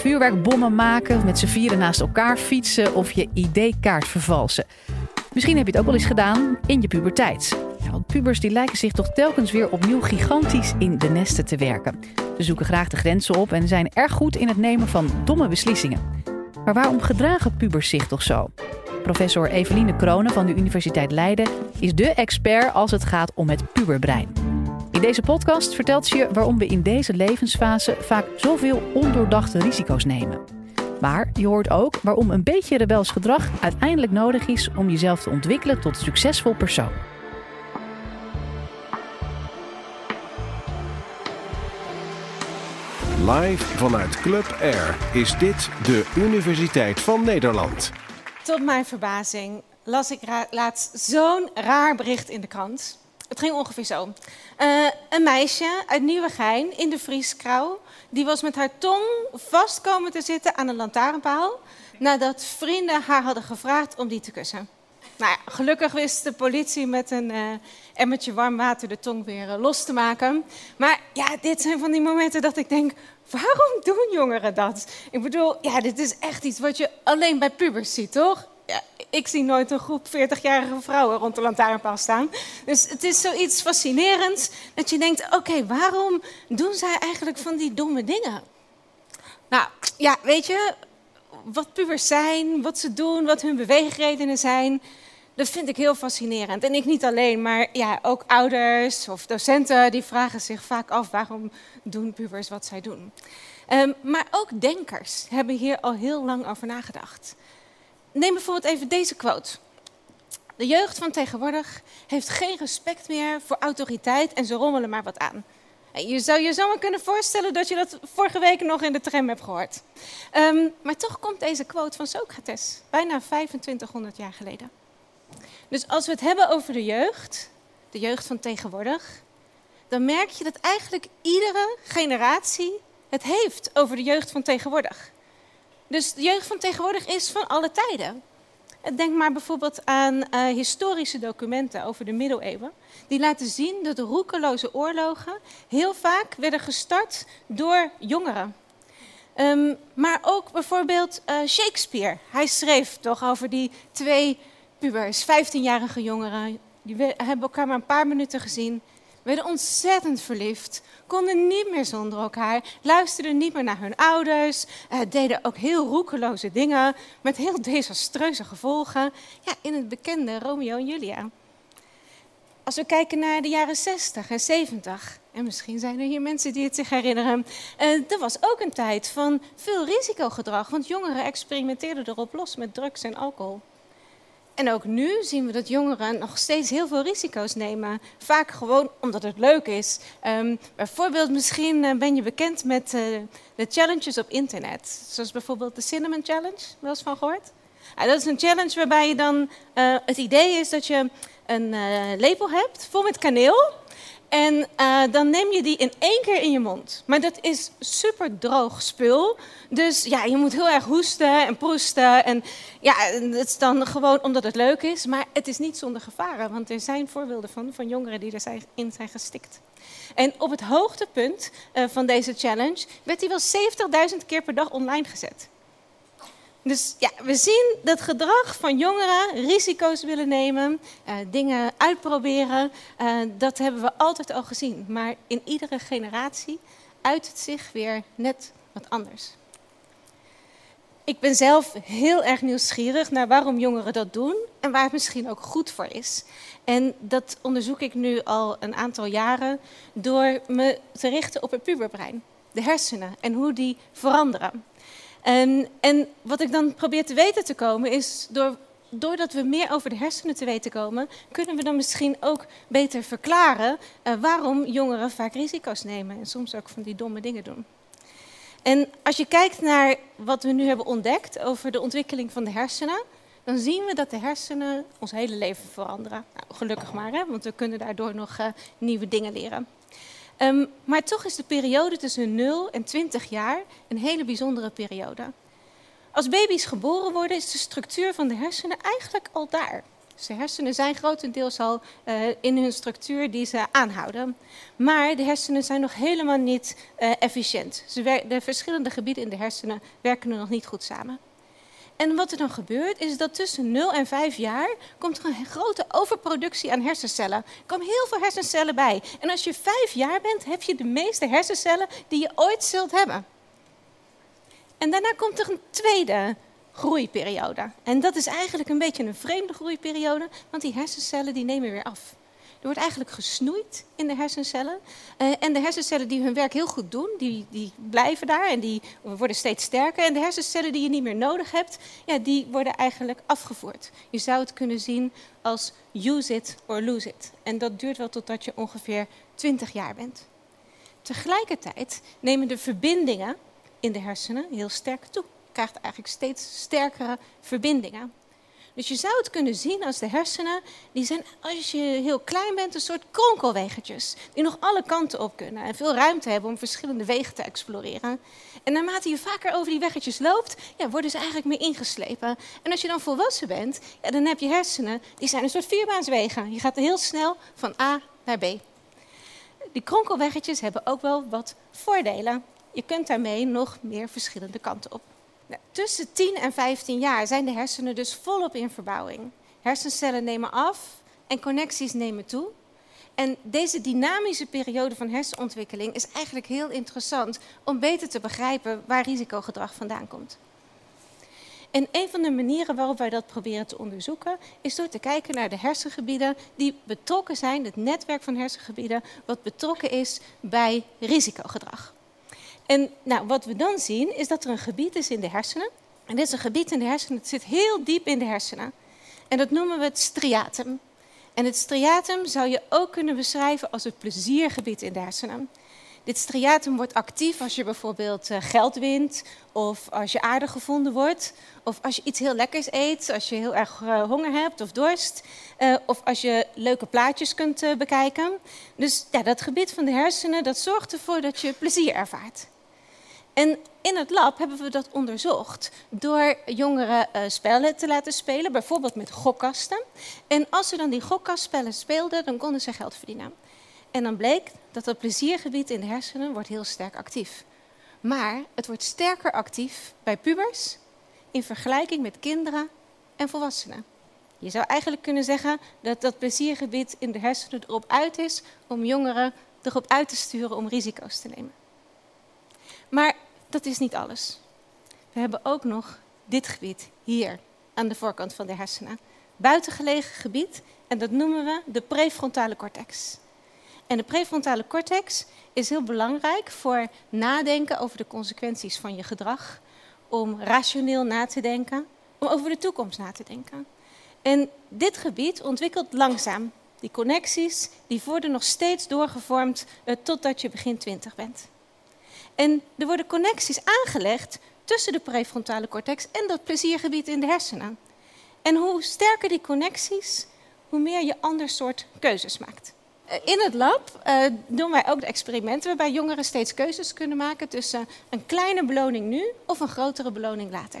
Vuurwerkbommen maken, met z'n vieren naast elkaar fietsen of je ID-kaart vervalsen. Misschien heb je het ook wel eens gedaan in je puberteit. Ja, want pubers die lijken zich toch telkens weer opnieuw gigantisch in de nesten te werken. Ze zoeken graag de grenzen op en zijn erg goed in het nemen van domme beslissingen. Maar waarom gedragen pubers zich toch zo? Professor Eveline Kronen van de Universiteit Leiden is de expert als het gaat om het puberbrein. In deze podcast vertelt ze je waarom we in deze levensfase vaak zoveel ondoordachte risico's nemen. Maar je hoort ook waarom een beetje rebels gedrag uiteindelijk nodig is om jezelf te ontwikkelen tot succesvol persoon. Live vanuit Club Air is dit de Universiteit van Nederland. Tot mijn verbazing las ik laatst zo'n raar bericht in de krant. Het ging ongeveer zo. Uh, een meisje uit Nieuwegein in de Vrieskrauw... die was met haar tong vast komen te zitten aan een lantaarnpaal... nadat vrienden haar hadden gevraagd om die te kussen. Nou ja, gelukkig wist de politie met een uh, emmertje warm water de tong weer uh, los te maken. Maar ja, dit zijn van die momenten dat ik denk... waarom doen jongeren dat? Ik bedoel, ja, dit is echt iets wat je alleen bij pubers ziet, toch? Ik zie nooit een groep 40-jarige vrouwen rond de lantaarnpaal staan. Dus het is zoiets fascinerends dat je denkt: oké, waarom doen zij eigenlijk van die domme dingen? Nou, ja, weet je, wat pubers zijn, wat ze doen, wat hun beweegredenen zijn, dat vind ik heel fascinerend. En ik niet alleen, maar ja, ook ouders of docenten die vragen zich vaak af waarom doen pubers wat zij doen. Um, maar ook denkers hebben hier al heel lang over nagedacht. Neem bijvoorbeeld even deze quote. De jeugd van tegenwoordig heeft geen respect meer voor autoriteit en ze rommelen maar wat aan. Je zou je zomaar kunnen voorstellen dat je dat vorige week nog in de tram hebt gehoord. Um, maar toch komt deze quote van Socrates, bijna 2500 jaar geleden. Dus als we het hebben over de jeugd, de jeugd van tegenwoordig, dan merk je dat eigenlijk iedere generatie het heeft over de jeugd van tegenwoordig. Dus de jeugd van tegenwoordig is van alle tijden. Denk maar bijvoorbeeld aan uh, historische documenten over de middeleeuwen. Die laten zien dat roekeloze oorlogen heel vaak werden gestart door jongeren. Um, maar ook bijvoorbeeld uh, Shakespeare. Hij schreef toch over die twee pubers, 15-jarige jongeren. Die hebben elkaar maar een paar minuten gezien werden ontzettend verliefd, konden niet meer zonder elkaar, luisterden niet meer naar hun ouders, uh, deden ook heel roekeloze dingen met heel desastreuze gevolgen. Ja, in het bekende Romeo en Julia. Als we kijken naar de jaren 60 en 70, en misschien zijn er hier mensen die het zich herinneren, uh, er was ook een tijd van veel risicogedrag, want jongeren experimenteerden erop los met drugs en alcohol. En ook nu zien we dat jongeren nog steeds heel veel risico's nemen. Vaak gewoon omdat het leuk is. Um, bijvoorbeeld, misschien uh, ben je bekend met uh, de challenges op internet. Zoals bijvoorbeeld de Cinnamon Challenge. Wel eens van gehoord? Uh, dat is een challenge waarbij je dan. Eh, het idee is dat je een lepel hebt vol met kaneel. En uh, dan neem je die in één keer in je mond. Maar dat is super droog spul. Dus ja, je moet heel erg hoesten en proesten. En ja, het is dan gewoon omdat het leuk is. Maar het is niet zonder gevaren. Want er zijn voorbeelden van, van jongeren die erin zijn gestikt. En op het hoogtepunt uh, van deze challenge werd die wel 70.000 keer per dag online gezet. Dus ja, we zien dat gedrag van jongeren, risico's willen nemen, uh, dingen uitproberen, uh, dat hebben we altijd al gezien. Maar in iedere generatie uit het zich weer net wat anders. Ik ben zelf heel erg nieuwsgierig naar waarom jongeren dat doen en waar het misschien ook goed voor is. En dat onderzoek ik nu al een aantal jaren door me te richten op het puberbrein, de hersenen en hoe die veranderen. En, en wat ik dan probeer te weten te komen is, door, doordat we meer over de hersenen te weten komen, kunnen we dan misschien ook beter verklaren uh, waarom jongeren vaak risico's nemen en soms ook van die domme dingen doen. En als je kijkt naar wat we nu hebben ontdekt over de ontwikkeling van de hersenen, dan zien we dat de hersenen ons hele leven veranderen. Nou, gelukkig maar, hè, want we kunnen daardoor nog uh, nieuwe dingen leren. Um, maar toch is de periode tussen 0 en 20 jaar een hele bijzondere periode. Als baby's geboren worden, is de structuur van de hersenen eigenlijk al daar. Dus de hersenen zijn grotendeels al uh, in hun structuur die ze aanhouden. Maar de hersenen zijn nog helemaal niet uh, efficiënt. De verschillende gebieden in de hersenen werken er nog niet goed samen. En wat er dan gebeurt, is dat tussen 0 en 5 jaar komt er een grote overproductie aan hersencellen. Er komen heel veel hersencellen bij. En als je 5 jaar bent, heb je de meeste hersencellen die je ooit zult hebben. En daarna komt er een tweede groeiperiode. En dat is eigenlijk een beetje een vreemde groeiperiode, want die hersencellen die nemen weer af. Er wordt eigenlijk gesnoeid in de hersencellen. Uh, en de hersencellen die hun werk heel goed doen, die, die blijven daar en die worden steeds sterker. En de hersencellen die je niet meer nodig hebt, ja, die worden eigenlijk afgevoerd. Je zou het kunnen zien als use it or lose it. En dat duurt wel totdat je ongeveer 20 jaar bent. Tegelijkertijd nemen de verbindingen in de hersenen heel sterk toe. Je krijgt eigenlijk steeds sterkere verbindingen. Dus je zou het kunnen zien als de hersenen, die zijn als je heel klein bent een soort kronkelwegertjes. Die nog alle kanten op kunnen en veel ruimte hebben om verschillende wegen te exploreren. En naarmate je vaker over die weggetjes loopt, ja, worden ze eigenlijk meer ingeslepen. En als je dan volwassen bent, ja, dan heb je hersenen, die zijn een soort vierbaanswegen. Je gaat heel snel van A naar B. Die kronkelweggetjes hebben ook wel wat voordelen. Je kunt daarmee nog meer verschillende kanten op. Nou, tussen 10 en 15 jaar zijn de hersenen dus volop in verbouwing. Hersencellen nemen af en connecties nemen toe. En deze dynamische periode van hersenontwikkeling is eigenlijk heel interessant om beter te begrijpen waar risicogedrag vandaan komt. En een van de manieren waarop wij dat proberen te onderzoeken is door te kijken naar de hersengebieden die betrokken zijn, het netwerk van hersengebieden wat betrokken is bij risicogedrag. En nou, wat we dan zien is dat er een gebied is in de hersenen. En dit is een gebied in de hersenen, het zit heel diep in de hersenen. En dat noemen we het striatum. En het striatum zou je ook kunnen beschrijven als het pleziergebied in de hersenen. Dit striatum wordt actief als je bijvoorbeeld eh, geld wint, of als je aardig gevonden wordt, of als je iets heel lekkers eet, als je heel erg eh, honger hebt of dorst, uh, of als je leuke plaatjes kunt bekijken. Dus ja, dat gebied van de hersenen dat zorgt ervoor dat je plezier ervaart. En in het lab hebben we dat onderzocht door jongeren uh, spellen te laten spelen, bijvoorbeeld met gokkasten. En als ze dan die gokkastspellen speelden, dan konden ze geld verdienen. En dan bleek dat het pleziergebied in de hersenen wordt heel sterk actief. Maar het wordt sterker actief bij pubers in vergelijking met kinderen en volwassenen. Je zou eigenlijk kunnen zeggen dat dat pleziergebied in de hersenen erop uit is om jongeren erop uit te sturen om risico's te nemen. Maar dat is niet alles. We hebben ook nog dit gebied hier aan de voorkant van de hersenen. Buitengelegen gebied en dat noemen we de prefrontale cortex. En de prefrontale cortex is heel belangrijk voor nadenken over de consequenties van je gedrag, om rationeel na te denken, om over de toekomst na te denken. En dit gebied ontwikkelt langzaam. Die connecties die worden nog steeds doorgevormd uh, totdat je begin 20 bent. En er worden connecties aangelegd tussen de prefrontale cortex en dat pleziergebied in de hersenen. En hoe sterker die connecties, hoe meer je ander soort keuzes maakt. Eh, in het lab uh, doen wij ook de experimenten waarbij jongeren steeds keuzes kunnen maken tussen een kleine beloning nu of een grotere beloning later.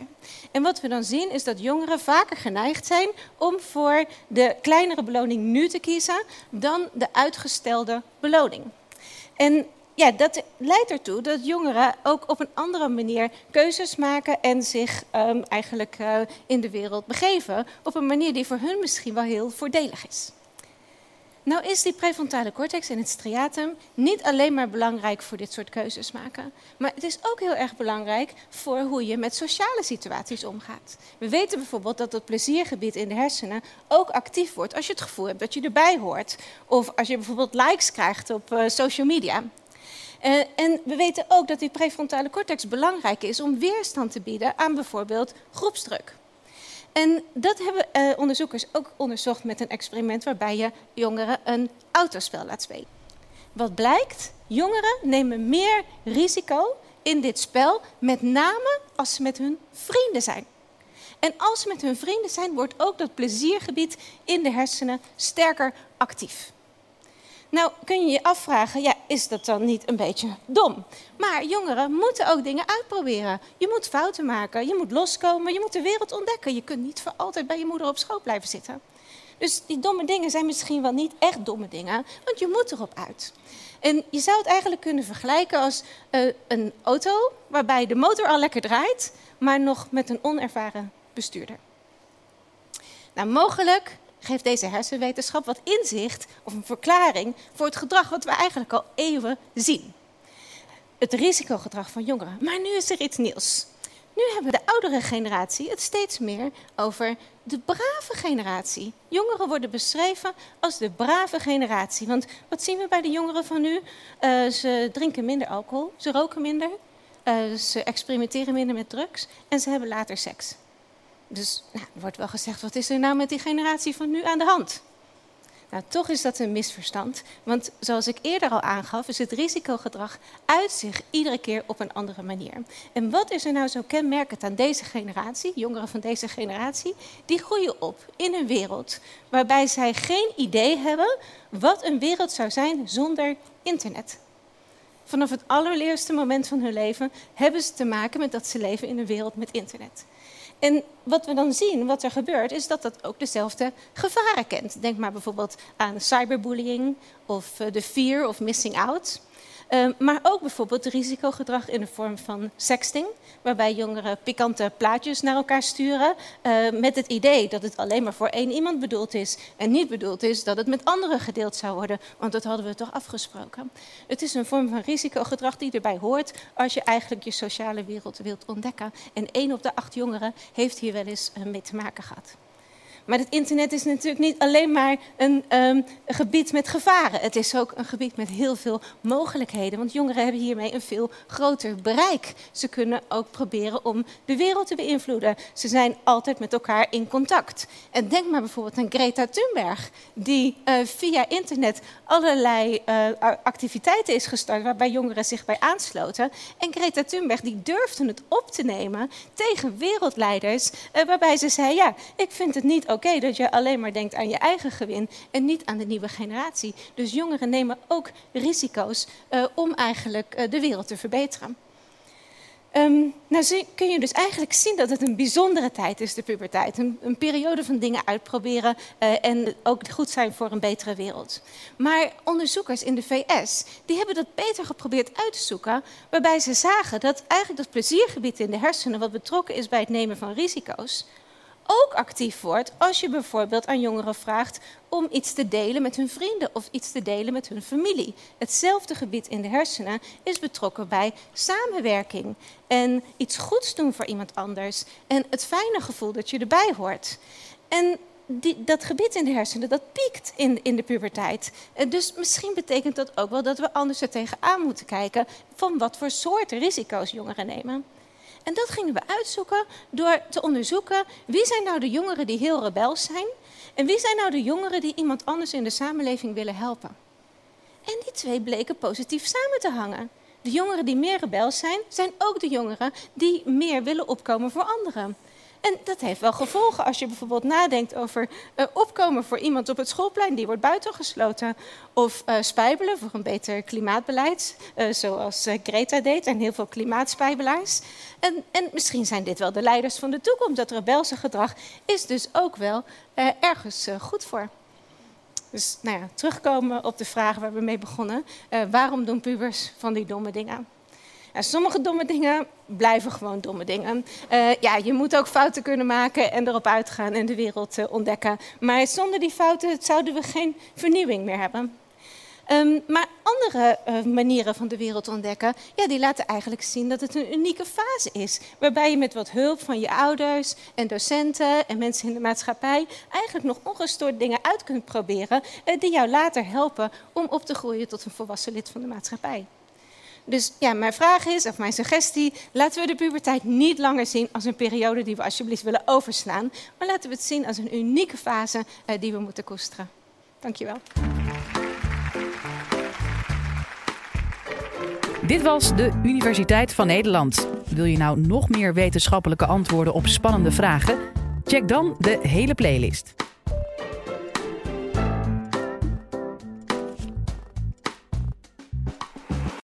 En wat we dan zien is dat jongeren vaker geneigd zijn om voor de kleinere beloning nu te kiezen dan de uitgestelde beloning. En ja, dat leidt ertoe dat jongeren ook op een andere manier keuzes maken en zich um, eigenlijk uh, in de wereld begeven. Op een manier die voor hun misschien wel heel voordelig is. Nou is die prefrontale cortex en het striatum niet alleen maar belangrijk voor dit soort keuzes maken, maar het is ook heel erg belangrijk voor hoe je met sociale situaties omgaat. We weten bijvoorbeeld dat het pleziergebied in de hersenen ook actief wordt als je het gevoel hebt dat je erbij hoort. Of als je bijvoorbeeld likes krijgt op uh, social media. Uh, en we weten ook dat die prefrontale cortex belangrijk is om weerstand te bieden aan bijvoorbeeld groepsdruk. En dat hebben uh, onderzoekers ook onderzocht met een experiment waarbij je jongeren een autospel laat spelen. Wat blijkt? Jongeren nemen meer risico in dit spel, met name als ze met hun vrienden zijn. En als ze met hun vrienden zijn, wordt ook dat pleziergebied in de hersenen sterker actief. Nou kun je je afvragen, ja, is dat dan niet een beetje dom? Maar jongeren moeten ook dingen uitproberen. Je moet fouten maken, je moet loskomen, je moet de wereld ontdekken. Je kunt niet voor altijd bij je moeder op schoot blijven zitten. Dus die domme dingen zijn misschien wel niet echt domme dingen, want je moet erop uit. En je zou het eigenlijk kunnen vergelijken als uh, een auto waarbij de motor al lekker draait, maar nog met een onervaren bestuurder. Nou, mogelijk geeft deze hersenwetenschap wat inzicht of een verklaring voor het gedrag wat we eigenlijk al eeuwen zien. Het risicogedrag van jongeren. Maar nu is er iets nieuws. Nu hebben de oudere generatie het steeds meer over de brave generatie. Jongeren worden beschreven als de brave generatie. Want wat zien we bij de jongeren van nu? Uh, ze drinken minder alcohol, ze roken minder, uh, ze experimenteren minder met drugs en ze hebben later seks. Dus nou, er wordt wel gezegd, wat is er nou met die generatie van nu aan de hand? Nou, toch is dat een misverstand, want zoals ik eerder al aangaf, is het risicogedrag uit zich iedere keer op een andere manier. En wat is er nou zo kenmerkend aan deze generatie, jongeren van deze generatie? Die groeien op in een wereld waarbij zij geen idee hebben wat een wereld zou zijn zonder internet. Vanaf het allereerste moment van hun leven hebben ze te maken met dat ze leven in een wereld met internet. En wat we dan zien, wat er gebeurt, is dat dat ook dezelfde gevaren kent. Denk maar bijvoorbeeld aan cyberbullying of eh, de fear of missing out. Ehm, maar ook bijvoorbeeld risicogedrag in de vorm van sexting, waarbij jongeren pikante plaatjes naar elkaar sturen uh, met het idee dat het alleen maar voor één iemand bedoeld is en niet bedoeld is dat het met anderen gedeeld zou worden, want dat hadden we toch afgesproken. Het is een vorm van risicogedrag die erbij hoort als je eigenlijk je sociale wereld wilt ontdekken. En één op de acht jongeren heeft hier wel eens uh, mee te maken gehad. Maar het internet is natuurlijk niet alleen maar een, um, een, gebied met gevaren. Het is ook een gebied met heel veel mogelijkheden. Want jongeren hebben hiermee een veel groter bereik. Ze kunnen ook proberen om de wereld te beïnvloeden. Ze zijn altijd met elkaar in contact. En denk maar bijvoorbeeld aan Greta Thunberg, die uh, via internet allerlei uh, activiteiten is gestart waarbij jongeren zich bij aansloten. En Greta Thunberg die durfde het op te nemen tegen wereldleiders, uh, waarbij ze zei: ja, ik vind het niet oké dat je alleen maar denkt aan je eigen gewin en niet aan de nieuwe generatie. Dus jongeren nemen ook risico's uh, om eigenlijk uh, de wereld te verbeteren. Um, nou kun je dus eigenlijk zien dat het een bijzondere tijd is, de puberteit. Een, een periode van dingen uitproberen uh, en ook goed zijn voor een betere wereld. Maar onderzoekers in de VS, die hebben dat beter geprobeerd uit te zoeken, waarbij ze zagen dat eigenlijk dat pleziergebied in de hersenen, wat betrokken is bij het nemen van risico's, ook actief wordt als je bijvoorbeeld aan jongeren vraagt om iets te delen met hun vrienden of iets te delen met hun familie. Hetzelfde gebied in de hersenen is betrokken bij samenwerking en iets goeds doen voor iemand anders en het fijne gevoel dat je erbij hoort. En die, dat gebied in de hersenen, dat piekt in, in de puberteit. Dus misschien betekent dat ook wel dat we anders er tegenaan moeten kijken van wat voor soorten risico's jongeren nemen. En dat gingen we uitzoeken door te onderzoeken wie zijn nou de jongeren die heel rebels zijn en wie zijn nou de jongeren die iemand anders in de samenleving willen helpen. En die twee bleken positief samen te hangen. De jongeren die meer rebels zijn, zijn ook de jongeren die meer willen opkomen voor anderen. En dat heeft wel gevolgen als je bijvoorbeeld nadenkt over uh, opkomen voor iemand op het schoolplein die wordt buitengesloten. Of uh, spijbelen voor een beter klimaatbeleid, uh, zoals Greta deed en heel veel klimaatspijbelaars. En, en, misschien zijn dit wel de leiders van de toekomst. Dat rebelse gedrag is dus ook wel ergens goed voor. Dus nou ja, terugkomen op de vraag waar we mee begonnen. waarom doen pubers van die domme dingen? En sommige domme dingen blijven gewoon domme dingen. Uh, ja, je moet ook fouten kunnen maken en erop uitgaan en de wereld uh, ontdekken. Maar zonder die fouten zouden we geen vernieuwing meer hebben. Um, maar andere uh, manieren van de wereld ontdekken, ja, die laten eigenlijk zien dat het een unieke fase is. Waarbij je met wat hulp van je ouders en docenten en mensen in de maatschappij eigenlijk nog ongestoord dingen uit kunt proberen die jou later helpen om op te groeien tot een volwassen lid van de maatschappij. Dus ja, mijn vraag is, of mijn suggestie, laten we de puberteit niet langer zien als een periode die we alsjeblieft willen overslaan, maar laten we het zien als een unieke fase uh, die we moeten koesteren. Dankjewel. Dit was de Universiteit van Nederland. Wil je nou nog meer wetenschappelijke antwoorden op spannende vragen? Check dan de hele playlist.